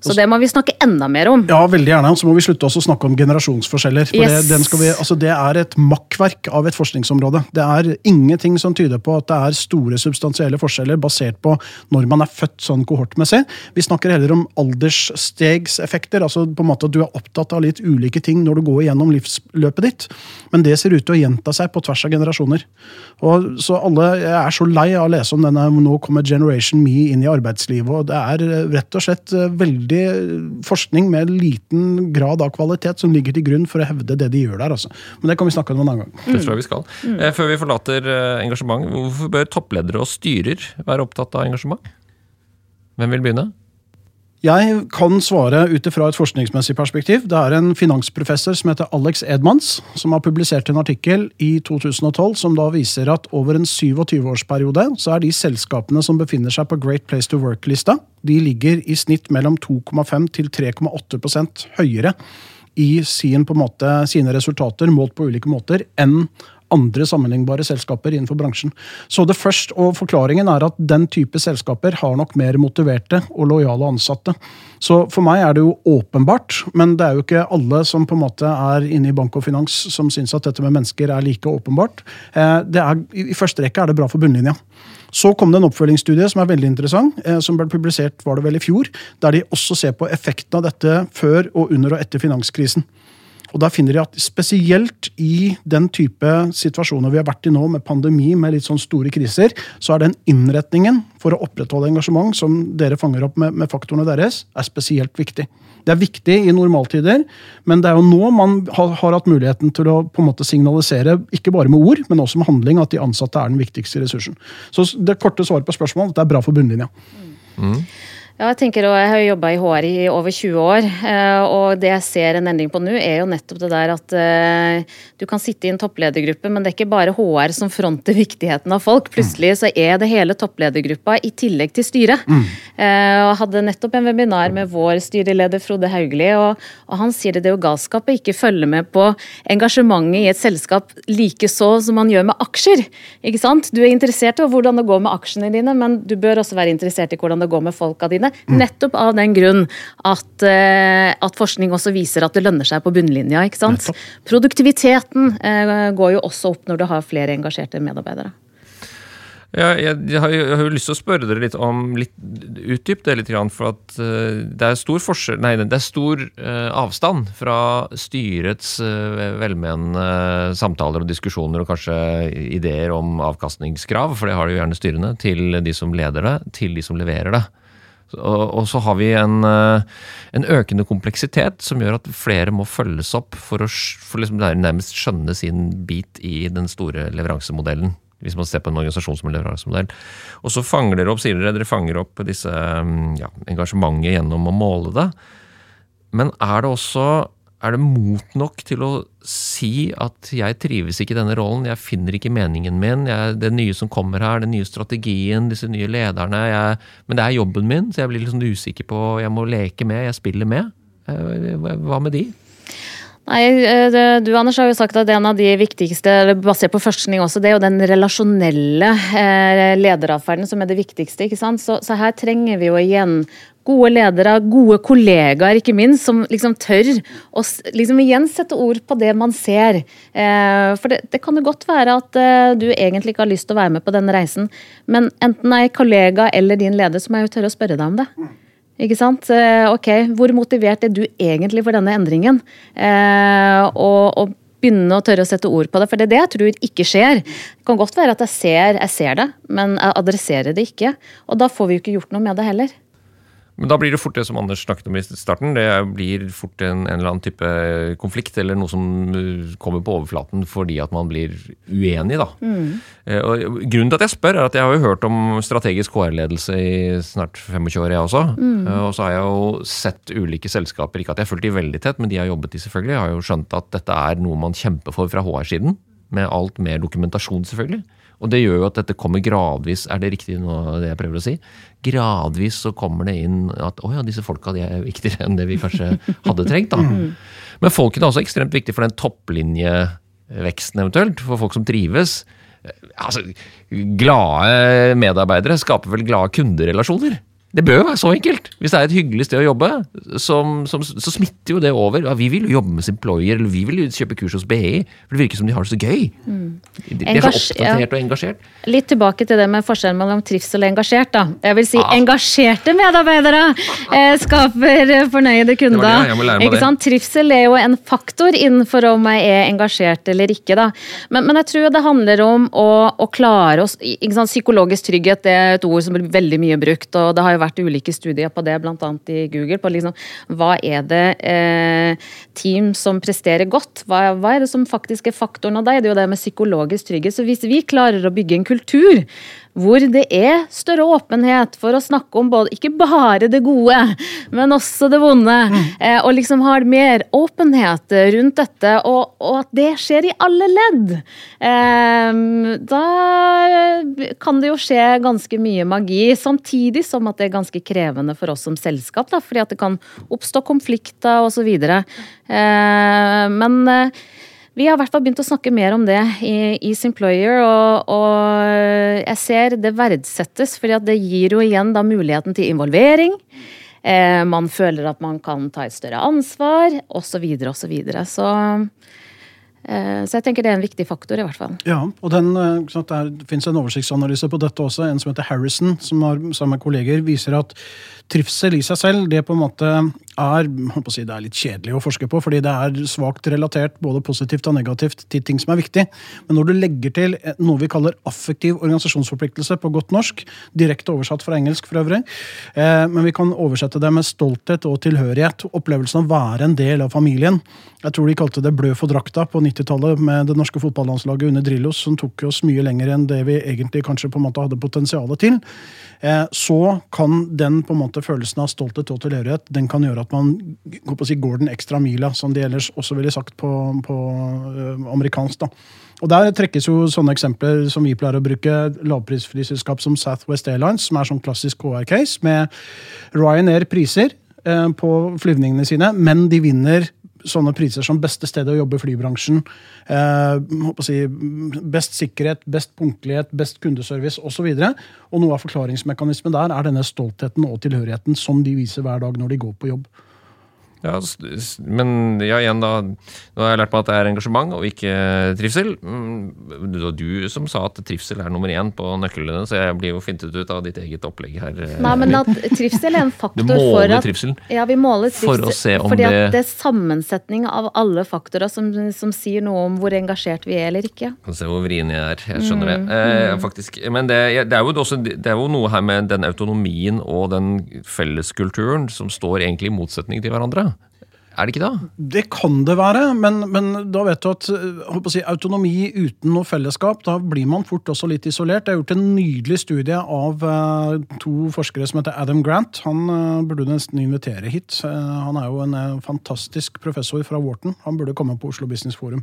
Speaker 3: så det må vi snakke enda mer om.
Speaker 4: Ja, veldig gjerne. Så må vi slutte også å snakke om generasjonsforskjeller. For
Speaker 3: Yes.
Speaker 4: det, vi, altså det er et makkverk av et forskningsområde. Det er ingenting som tyder på at det er store substansielle forskjeller basert på når man er født sånn kohortmessig. Vi snakker heller om aldersstegseffekter. altså på en måte at Du er opptatt av litt ulike ting når du går gjennom livsløpet ditt. Men det ser ut til å gjenta seg på tvers av generasjoner. Og så alle, Jeg er så lei av å lese om denne nå kommer Generation Me inn i arbeidslivet. og Det er eh, rett og slett eh, veldig forskning med liten grad av kvalitet som ligger til grunn for å hevde det de gjør der. altså. Men det kan vi snakke om en annen gang.
Speaker 1: Det tror jeg vi skal. Mm. Før vi forlater eh, engasjement, hvorfor bør toppledere og styrer være opptatt av engasjement? Hvem vil begynne?
Speaker 4: Jeg kan svare ut fra et forskningsmessig perspektiv. Det er en finansprofessor som heter Alex Edmans, som har publisert en artikkel i 2012 som da viser at over en 27-årsperiode så er de selskapene som befinner seg på Great Place to Work-lista, de ligger i snitt mellom 2,5 til 3,8% høyere i sin, måte, sine resultater målt på ulike måter enn andre sammenlignbare selskaper innenfor bransjen. Så det først, og Forklaringen er at den type selskaper har nok mer motiverte og lojale ansatte. Så for meg er det jo åpenbart, men det er jo ikke alle som på en måte er inne i bank og finans som syns at dette med mennesker er like åpenbart. Eh, er, I første rekke er det bra for bunnlinja. Så kom det en oppfølgingsstudie som er veldig interessant, eh, som ble publisert var det vel i fjor, der de også ser på effekten av dette før og under og etter finanskrisen. Og da finner de at spesielt i den type situasjoner vi har vært i nå, med pandemi, med litt sånn store kriser, så er den innretningen for å opprettholde engasjement som dere fanger opp med, med faktorene deres, er spesielt viktig. Det er viktig i normaltider, men det er jo nå man har, har hatt muligheten til å på en måte signalisere, ikke bare med ord, men også med handling, at de ansatte er den viktigste ressursen. Så det korte svaret på spørsmålet, det er bra for bunnlinja.
Speaker 3: Ja, jeg tenker, og jeg har jo jobba i HR i over 20 år, eh, og det jeg ser en endring på nå, er jo nettopp det der at eh, du kan sitte i en toppledergruppe, men det er ikke bare HR som fronter viktigheten av folk. Plutselig så er det hele toppledergruppa i tillegg til styret. Mm. Jeg hadde nettopp en webinar med vår styreleder Frode Haugli, og, og han sier det, det er jo galskap å ikke følge med på engasjementet i et selskap like så som man gjør med aksjer. Ikke sant? Du er interessert i hvordan det går med aksjene dine, men du bør også være interessert i hvordan det går med folka dine. Nettopp av den grunn at, eh, at forskning også viser at det lønner seg på bunnlinja. ikke sant? Produktiviteten eh, går jo også opp når du har flere engasjerte medarbeidere.
Speaker 1: Ja, jeg, jeg, har, jo- jeg har jo lyst til å spørre dere litt om litt, Utdyp det litt, for at eh, det er stor forskjell Nei, det er stor avstand fra styrets velmenende samtaler og diskusjoner og kanskje ideer om avkastningskrav, for det har de jo gjerne styrene, til de som leder det, til de som leverer det. Og, så har vi en, eh, en økende kompleksitet som gjør at flere må følges opp for å for liksom nærmest skjønne sin bit i den store leveransemodellen. Hvis man ser på en organisasjon som en leveransemodell. Og så fanger dere opp, sier dere, dere fanger opp disse mm, ja, engasjementet gjennom å måle det. Men er det også er det mot nok til å si at jeg trives ikke i denne rollen, jeg finner ikke meningen min, jeg, det nye som kommer her, den nye strategien, disse nye lederne jeg, Men det er jobben min, så jeg blir sånn usikker på Jeg må leke med, jeg spiller med. Eh, hva med de?
Speaker 3: Nei, eh, Du Anders har jo sagt at en av de viktigste, basert på forskning også, det er jo den relasjonelle eh, lederatferden som er det viktigste. ikke sant? Så, så her trenger vi jo igjen gode ledere, gode kollegaer ikke minst, som liksom tør å liksom igjen sette ord på det man ser. Eh, for det, det kan jo godt være at eh, du egentlig ikke har lyst til å være med på denne reisen, men enten er kollega eller din leder, så må jeg jo tørre å spørre deg om det. Ikke sant? Eh, Ok, hvor motivert er du egentlig for denne endringen? Eh, og, og begynne å tørre å sette ord på det, for det er det jeg tror ikke skjer. Det kan godt være at jeg ser, jeg ser det, men jeg adresserer det ikke. Og da får vi jo ikke gjort noe med det heller.
Speaker 1: Men da blir det fort det som Anders snakket om i starten. Det blir fort en, en eller annen type konflikt, eller noe som uh, kommer på overflaten fordi at man blir uenig, da. Eh, Og grunnen til at jeg spør, er at jeg har jo hørt om strategisk HR-ledelse i snart 25 år, jeg også. Eh, Og så har jeg jo sett ulike selskaper, ikke at jeg har fulgt de veldig tett, men de har jobbet i selvfølgelig, jeg har jo skjønt at dette er noe man kjemper for fra HR-siden. Med alt mer dokumentasjon, selvfølgelig. Og det gjør jo at dette kommer gradvis, er det riktig nå det jeg prøver å si? Gradvis så kommer det inn at å ja, disse folka de er viktigere enn det vi kanskje hadde trengt. da. Men folkene er også ekstremt viktig for den topplinjeveksten eventuelt, for folk som trives. Eh, Altså, Glade medarbeidere skaper vel glade kunderelasjoner? Det bør jo være så enkelt. Hvis det er et hyggelig sted å jobbe, som, som, så smitter jo det over. Ja, vi vil jo jobbe med Simployer, eller vi vil jo kjøpe kurs hos BI. For det virker som de har det så gøy. De, de er så
Speaker 3: oppdatert
Speaker 1: oppdatert og engasjert.
Speaker 3: Litt tilbake til det med forskjellen mellom trivsel og engasjert. da. Jeg vil si
Speaker 1: Ah.
Speaker 3: Engasjerte medarbeidere eh, skaper eh, fornøyde kunder.
Speaker 1: det, jeg må lære meg
Speaker 3: Ikke
Speaker 1: det.
Speaker 3: sant? Trivsel er jo en faktor innenfor om jeg er engasjert eller ikke. da. Men, men jeg tror det handler om å, å klare oss ikke sant? Psykologisk trygghet det er et ord som blir veldig mye brukt, og det har jo vært ulike studier på det, bl.a. i Google. på liksom, Hva er det eh, team som presterer godt? Hva, hva er det som faktisk er faktoren? av deg? Det er jo det med psykologisk trygghet. Så hvis vi klarer å bygge en kultur hvor det er større åpenhet for å snakke om både, ikke bare det gode, men også det vonde, eh, og liksom har mer åpenhet rundt dette, og, og at det skjer i alle ledd, eh, da kan det jo skje ganske mye magi, samtidig som at det er ganske krevende for oss som selskap, da, fordi at det kan oppstå konflikter osv. Eh, men eh, vi har i hvert fall begynt å snakke mer om det i, i Simployer, og, og jeg ser det verdsettes, fordi det gir jo igjen da muligheten til involvering. Eh, man føler at man kan ta et større ansvar, osv., osv. Så, videre. så eh, så jeg tenker det er en viktig faktor, i hvert fall.
Speaker 4: Ja, og den, eh, sant, Det finnes en oversiktsanalyse på dette også. En som heter Harrison, som har sammen med kolleger, viser at trivsel i seg selv det på en måte er si, det er litt kjedelig å forske på, fordi det er svakt relatert både positivt og negativt til ting som er viktig. Men når du legger til eh, noe vi kaller affektiv organisasjonsforpliktelse på godt norsk, direkte oversatt fra engelsk for øvrig, eh, men vi kan oversette det med stolthet og tilhørighet, opplevelsen av å være en del av familien. Jeg tror de kalte det blø for drakta på 90-tallet med det norske fotballandslaget under Drillos, som tok oss mye lenger enn det vi egentlig kanskje på en måte hadde potensialet til. Eh, Så kan den på en måte følelsen av stolthet og tilhørighet den kan gjøre at man si, går den ekstra mila, som de ellers også ville sagt på, på eh, amerikansk. da. Og Der trekkes jo sånne eksempler som vi pleier å bruke. Lavprisflyselskap som Southwest Airlines, som er sånn klassisk HR-case, med Ryanair priser eh, på flyvningene sine, men de vinner sånne priser som beste stedet å jobbe i flybransjen. Eh, si, best sikkerhet, best punktlighet, best kundeservice osv. Og, og noe av forklaringsmekanismen der er denne stoltheten og tilhørigheten som de viser hver dag når de går på jobb.
Speaker 1: Ja, men ja, igjen da Nå har jeg lært meg at det er engasjement og ikke trivsel. Mm, Det var du som sa at trivsel er nummer én på nøklene, så jeg blir jo fintet ut av ditt eget opplegg her. eh,
Speaker 3: Nei, men at trivsel er en <laughs> faktor for at
Speaker 1: trivsel.
Speaker 3: Ja, vi måler
Speaker 1: For
Speaker 3: trivsel.
Speaker 1: å se om
Speaker 3: fordi
Speaker 1: det-
Speaker 3: det er sammensetning av alle faktorer som, som sier noe om hvor engasjert vi er eller ikke.
Speaker 1: Kan se hvor vrien jeg er. Jeg skjønner det. Eh, faktisk. Men det, det, er jo også, det er jo noe her med den autonomien og den felleskulturen som står egentlig i motsetning til hverandre. Er det ikke det?
Speaker 4: Det kan det være, men, men da vet du at eh, si, autonomi uten noe fellesskap, da blir man fort også litt isolert. Jeg har gjort en nydelig studie av eh, to forskere som heter Adam Grant. Han eh, burde du nesten invitere hit. Han er jo en fantastisk professor fra Wharton. Han burde komme på Oslo Business Forum.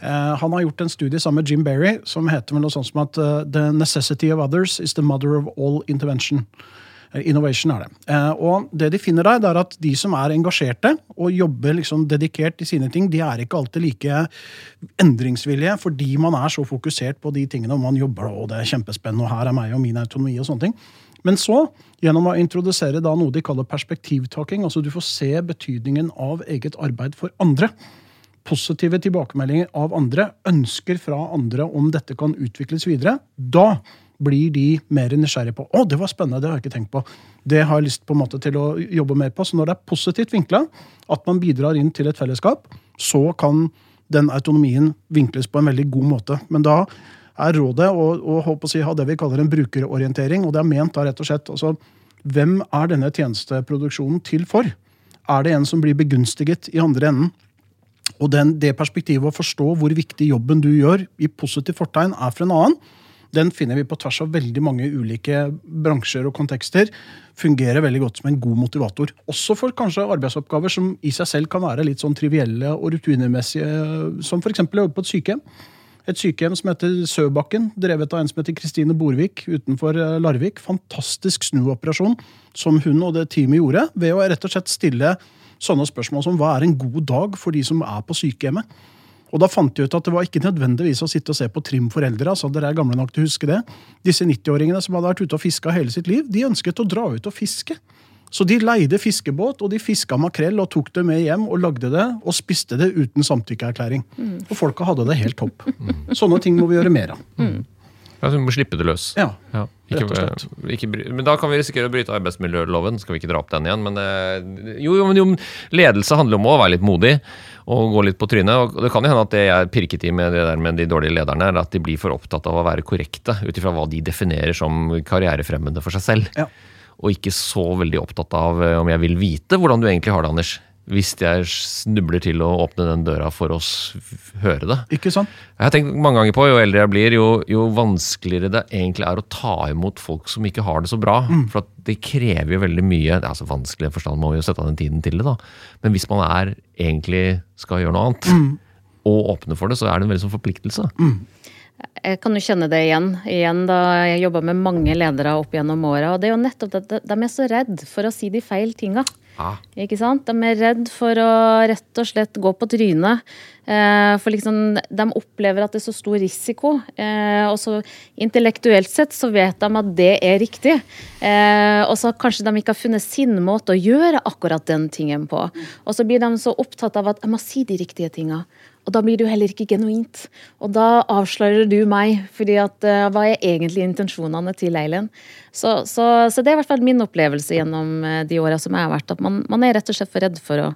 Speaker 4: Han har gjort en studie sammen med Jim Berry som heter vel noe sånt som at The necessity of others is the mother of all intervention. Eh, Innovation er det. Eh, Og det de finner der, det er at de som er engasjerte og jobber liksom dedikert i sine ting, de er ikke alltid like endringsvillige, fordi man er så fokusert på de tingene. og Man jobber, og det er kjempespennende, og her er meg og min autonomi og sånne ting. Men så, gjennom å introdusere da noe de kaller perspektivtaking, altså du får se betydningen av eget arbeid for andre, positive tilbakemeldinger av andre, ønsker fra andre om dette kan utvikles videre, da blir de mer nysgjerrige på å, det var spennende, det har jeg ikke tenkt på. Det har jeg lyst på en måte til å jobbe mer på. Så når det er positivt vinkla, at man bidrar inn til et fellesskap, så kan den autonomien vinkles på en veldig god måte. Men da er rådet å, å, å si, ha det vi kaller en brukerorientering, og det er ment da rett og slett altså, Hvem er denne tjenesteproduksjonen til for? Er det en som blir begunstiget i andre enden? Og den, det perspektivet å forstå hvor viktig jobben du gjør i positiv fortegn er for en annen, den finner vi på tvers av veldig mange ulike bransjer og kontekster. Fungerer veldig godt som en god motivator. Også for kanskje arbeidsoppgaver som i seg selv kan være litt sånn trivielle og rutinemessige, som f.eks. å jobbe på et sykehjem. Et sykehjem som heter Søbakken, drevet av en som heter Kristine Borvik utenfor eh, Larvik. Fantastisk snuoperasjon som hun og det teamet gjorde ved å rett og slett stille sånne spørsmål som hva er en god dag for de som er på sykehjemmet. Og da fant de ut at det var ikke nødvendigvis å sitte og se på Trim for eldre. altså dere er gamle nok til å huske det. Disse 90-åringene som hadde vært ute og fiska hele sitt liv, de ønsket å dra ut og fiske. Så de leide fiskebåt, og de fiska makrell og tok det med hjem og lagde det og spiste det uten samtykkeerklæring. Og folka hadde det helt topp. <laughs> Sånne ting må vi gjøre mer av.
Speaker 1: Ja, så vi må slippe det løs.
Speaker 4: Ja,
Speaker 1: Ja,
Speaker 4: rett og slett.
Speaker 1: ikke, men da kan vi risikere å bryte arbeidsmiljøloven. Skal vi ikke dra opp den igjen? Men eh, jo, jo, men jo, ledelse handler om å være litt modig og gå litt på trynet. Og det kan jo hende at det jeg pirket i med det der med de dårlige lederne, er at de blir for opptatt av å være korrekte ut ifra hva de definerer som karrierefremmende for seg selv.
Speaker 4: Ja.
Speaker 1: Og ikke så veldig opptatt av eh, om jeg vil vite hvordan du egentlig har det, Anders. Hvis jeg snubler til å åpne den døra for å høre det.
Speaker 4: Ikke sant?
Speaker 1: Jeg har tenkt mange ganger på, Jo eldre jeg blir, jo, jo vanskeligere det egentlig er å ta imot folk som ikke har det så bra. For at det krever jo veldig mye. Det er så vanskelig i forstand, må må jo sette av den tiden til det. da. Men hvis man er egentlig skal gjøre noe annet, og åpne for det, så er det en veldig sånn forpliktelse.
Speaker 3: Jeg kan jo kjenne det igjen. igjen da Jeg jobba med mange ledere opp gjennom åra. Og det er jo nettopp at de er så redd for å si de feil tinga.
Speaker 1: Ja.
Speaker 3: Ikke sant? De er redd for å rett og slett gå på trynet. Eh, for liksom, de opplever at det er så stor risiko. Eh, og så intellektuelt sett så vet de at det er riktig. Eh, og så kanskje de ikke har funnet sin måte å gjøre akkurat den tingen på. Og så blir de så opptatt av at jeg må si de riktige tinga. Og da blir det jo heller ikke genuint. Og da avslører du meg, fordi at uh, hva er egentlig intensjonene til Eileen? Så, så, så det er i hvert fall min opplevelse gjennom eh, de åra som jeg har vært, at man, man er rett og slett for redd for å,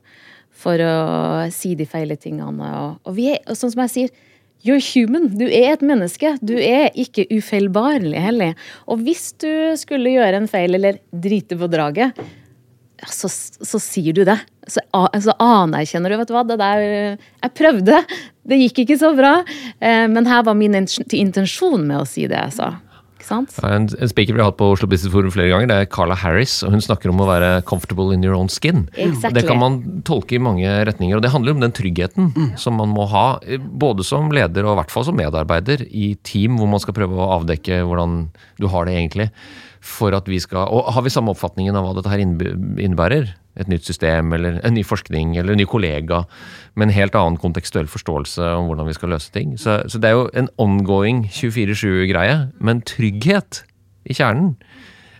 Speaker 3: for å si de feile tingene. Og, og vi er, og sånn som jeg sier, You're human. Du er et menneske. Du er ikke ufeilbarlig heller. Og hvis du skulle gjøre en feil eller drite på draget, så, så sier du det. Så, så anerkjenner du, vet du hva, det der Jeg prøvde, det gikk ikke så bra. Eh, men her var min intensjon med å si det jeg sa. Ikke sant?
Speaker 1: En, en speaker vi har hatt på Oslo Business Forum flere ganger, det er Carla Harris. og Hun snakker om å være comfortable in your own skin.
Speaker 3: Exactly.
Speaker 1: Det kan man tolke i mange retninger. og Det handler om den tryggheten som man må ha, eh, både som leder og i hvert fall som medarbeider i team, hvor man skal prøve å avdekke hvordan du har det egentlig. For at vi skal, og Har vi samme oppfatningen av hva dette her innebærer? Et nytt system, eller en ny forskning, eller en ny kollega med en helt annen kontekstuell forståelse om hvordan vi skal løse ting. Så, så det er jo en ongoing 24-7-greie, men trygghet i kjernen.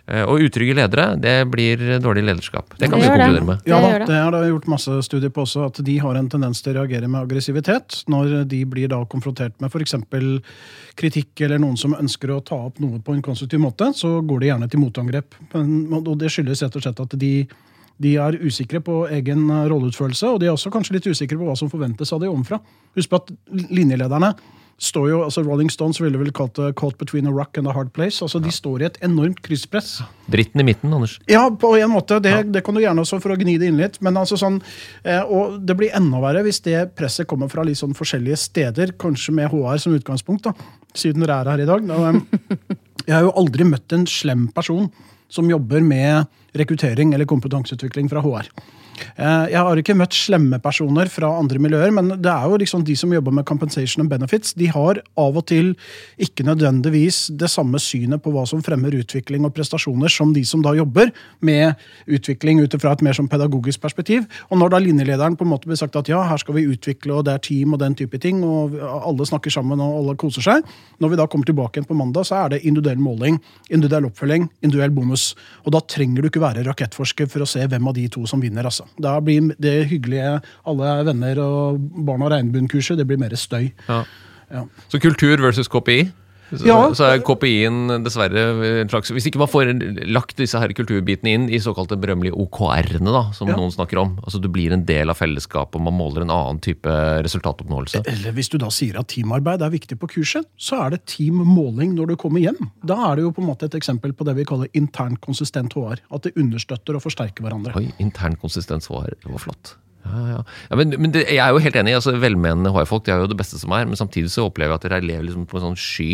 Speaker 1: Eh, Og utrygge ledere, det blir dårlig lederskap. Det kan
Speaker 3: Det
Speaker 1: vi konkludere med.
Speaker 4: Ja
Speaker 3: Det
Speaker 4: da,
Speaker 3: det.
Speaker 4: det har det gjort masse studier på også, at de har en tendens til å reagere med aggressivitet når de blir da konfrontert med f.eks. kritikk eller noen som ønsker å ta opp noe på en konstruktiv måte, så går de gjerne til motangrep. Og det skyldes rett og slett at de, de er usikre på egen eh, rolleutførelse, og de er også kanskje litt usikre på hva som forventes av de ovenfra. Husk på at linjelederne står jo, altså Rolling Stones ville vel kalt det 'caught between a rock and a hard place'. altså De står i et enormt krysspress.
Speaker 1: Dritten i midten, Anders.
Speaker 4: Ja, på en måte. Det, det kan du gjerne også for å gni det inn litt. Men altså sånn, eh, og det blir enda verre hvis det presset kommer fra litt sånn forskjellige steder, kanskje med HR som utgangspunkt, da, siden dere er her i dag. Da, eh, jeg har jo aldri møtt en slem person som jobber med rekruttering eller kompetanseutvikling fra HR. Eh, Jeg har ikke møtt slemme personer fra andre miljøer, men det er jo liksom de som jobber med compensation and benefits. De har av og til ikke nødvendigvis det samme synet på hva som fremmer utvikling og prestasjoner, som de som da jobber med utvikling ut fra et mer sånn pedagogisk perspektiv. Og når da linjelederen på en måte blir sagt at ja, her skal vi utvikle, og det er team og den type ting, og alle snakker sammen og alle koser seg, når vi da kommer tilbake igjen på mandag, så er det individuell måling, individuell oppfølging, individuell bonus. Og da trenger du ikke være rakettforsker for å se hvem av de to som vinner. altså. Da blir det hyggelige alle venner og barn av regnbuenkurset det blir mer støy.
Speaker 1: Ja.
Speaker 4: Ja.
Speaker 1: Så kultur versus KPI. Så,
Speaker 4: Ja.
Speaker 1: så er KPI-en dessverre en slags Hvis ikke man får lagt disse her kulturbitene inn i såkalte berømmelige OKR-ene, da, som
Speaker 4: Ja.
Speaker 1: noen snakker om, altså du blir en del av fellesskapet og man måler en annen type resultatoppnåelse.
Speaker 4: Eller hvis du da sier at teamarbeid er viktig på kurset, så er det teammåling når du kommer hjem. Da er det jo på en måte et eksempel på det vi kaller intern konsistent HR. At det understøtter og forsterker hverandre.
Speaker 1: Oi, intern HR, det var flott. Ja, ja. ja men men det, jeg er jo helt enig. altså Velmenende HR-folk de er jo det beste som er, men samtidig så opplever jeg at dere lever liksom på en sånn sky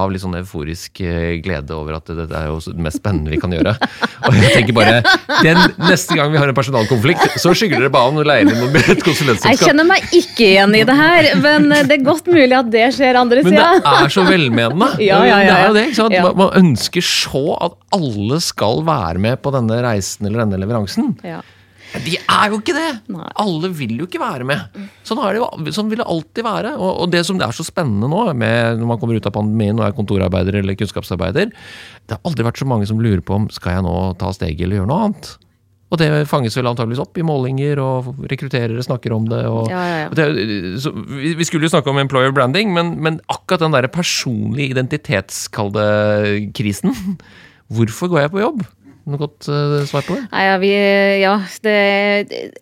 Speaker 1: av litt sånn euforisk eh, glede over at dette er jo det mest spennende vi kan gjøre. <laughs> Og jeg tenker bare, den Neste gang vi har en personalkonflikt, så skygger dere bare an og leier inn et konsulentselskap.
Speaker 3: Jeg kjenner meg ikke igjen i det her, men det er godt mulig at det skjer andre
Speaker 1: Men det er så velmenende. <laughs>
Speaker 3: Ja, ja, ja,
Speaker 1: Det er jo det. Man, man ønsker så at alle skal være med på denne reisen eller denne leveransen.
Speaker 3: Ja.
Speaker 1: De er jo ikke det!
Speaker 3: Nei.
Speaker 1: Alle vil jo ikke være med. Sånn, er det jo, sånn vil det alltid være. Og, og det som det er så spennende nå, med, når man kommer ut av pandemien og er kontorarbeider eller kunnskapsarbeider, det har aldri vært så mange som lurer på om skal jeg nå ta steget eller gjøre noe annet. Og det fanges vel antageligvis opp i målinger, og rekrutterere snakker om det. Og,
Speaker 3: Ja, ja, ja.
Speaker 1: det, så vi, vi skulle jo snakke om employer branding, men, men akkurat den der personlige identitetskalde krisen <laughs> Hvorfor går jeg på jobb? Noe godt uh, svar på det?
Speaker 3: Nei, ja, vi, ja det,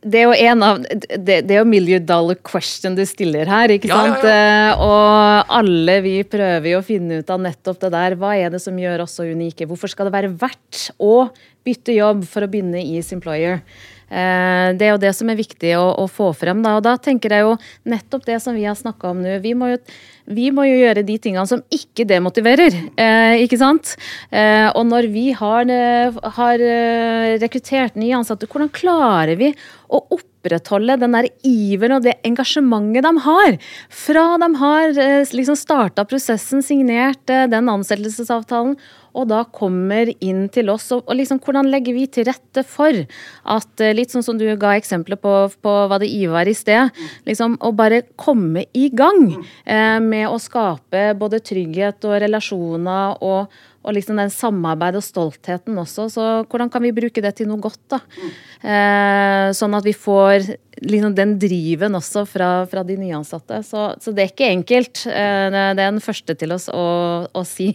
Speaker 3: det er jo en av det, det er jo million dollar question du stiller her, ikke
Speaker 1: Ja, ja,
Speaker 3: sant? Eh, Og alle vi prøver jo å finne ut av nettopp det der. Hva er det som gjør oss så unike? Hvorfor skal det være verdt å bytte jobb for å begynne i Simployer? Eh, Det er jo det som er viktig å, å få frem. Da. Og da tenker jeg jo nettopp det som vi har snakka om nå. Vi må, jo, vi må jo gjøre de tingene som ikke demotiverer, eh, ikke sant? Eh, og når vi har, eh, har eh, rekruttert nye ansatte, hvordan klarer vi å opprettholde den der iveren og det engasjementet de har? Fra de har liksom starta prosessen, signert den ansettelsesavtalen, og da kommer inn til oss. Og, og liksom, hvordan legger vi til rette for at, eh, litt sånn som du ga eksempler på, på hva det Ivar i sted, liksom å bare komme i gang eh, med å skape både trygghet og relasjoner og, og liksom den samarbeid og stoltheten også. Så hvordan kan vi bruke det til noe godt, da? Eh, sånn at vi får liksom den driven også fra, fra de nyansatte. Så, så det er ikke enkelt. Eh, det er den første til oss å, å si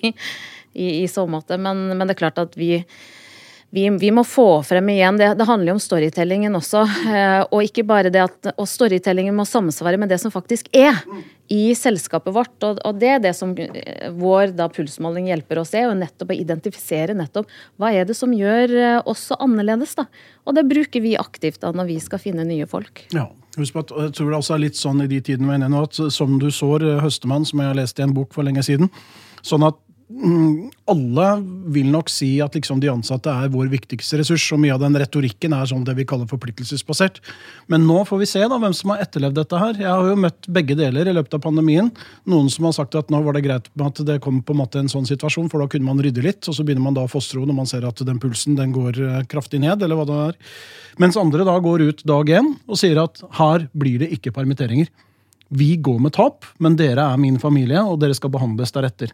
Speaker 3: i, i så måte. Men, men det er klart at vi, vi, vi må få frem igjen Det, det handler jo om storytellingen også. eh, Og ikke bare det at og storytellingen må samsvare med det som faktisk er i selskapet vårt. Og, og det er det som eh, vår da, pulsmåling hjelper oss er, jo nettopp å identifisere nettopp hva er det som gjør eh, oss så annerledes. da. Og det bruker vi aktivt da når vi skal finne nye folk.
Speaker 4: Ja, husk på at jeg tror det også er litt sånn i de tidene vi er inne i nå, at som du sår, høstemann, som jeg har lest i en bok for lenge siden, sånn at alle vil nok si at liksom de ansatte er vår viktigste ressurs, og mye av den retorikken er sånn det vi kaller forpliktelsesbasert. Men nå får vi se da hvem som har etterlevd dette her. Jeg har jo møtt begge deler i løpet av pandemien. Noen som har sagt at nå var det greit med at det kom på en måte en sånn situasjon, for da kunne man rydde litt, og så begynner man da å fostre når man ser at den pulsen den går eh, kraftig ned, eller hva det er. Mens andre da går ut dag én og sier at her blir det ikke permitteringer. Vi går med tap, men dere er min familie, og dere skal behandles deretter.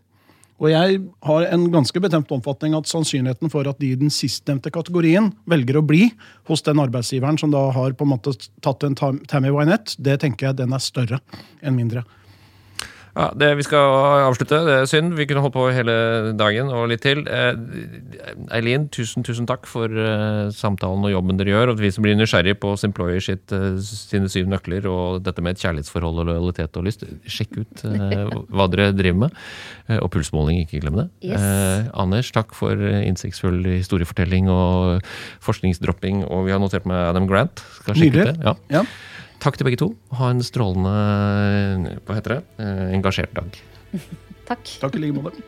Speaker 4: Og jeg har en ganske bestemt omfatning at sannsynligheten for at de i den sistnevnte kategorien velger å bli hos den arbeidsgiveren som da har på en måte tatt en tam- Tammy Wynette, det tenker jeg den er større enn mindre.
Speaker 1: Ja, det Vi skal avslutte. Det er synd. Vi kunne holdt på hele dagen og litt til. Eh, Eileen, tusen tusen takk for eh, samtalen og jobben dere gjør. Og vi som blir nysgjerrige på Simployer sitt, eh, sine syv nøkler og dette med et kjærlighetsforhold og lojalitet og lyst, sjekk ut eh, <laughs> hva dere driver med. Eh, og pulsmåling, ikke glem det.
Speaker 3: Yes.
Speaker 1: Eh, Anders, takk for eh, innsiktsfull historiefortelling og forskningsdropping. Og vi har notert med Adam Grant. Skal sjekke ut
Speaker 4: Nydelig.
Speaker 1: det. Ja.
Speaker 4: Ja.
Speaker 1: Takk til begge to. Ha en strålende hva heter det, eh, engasjert dag. <laughs>
Speaker 3: Takk.
Speaker 4: Takk i like måte.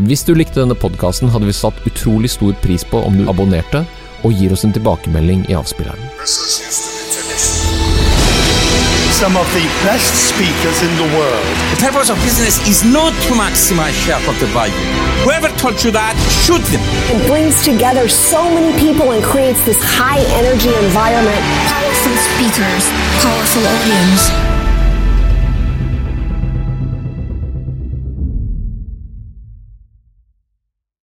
Speaker 1: Hvis du likte denne podkasten, hadde vi satt utrolig stor pris på om du abonnerte og gir oss en tilbakemelding i avspilleren.
Speaker 5: Some of the best speakers in the world.
Speaker 6: The purpose of business is not to maximize shareholder value. Whoever told you that, shoot them.
Speaker 7: It brings together so many people and creates this high energy environment.
Speaker 8: Powerful speakers, powerful audience.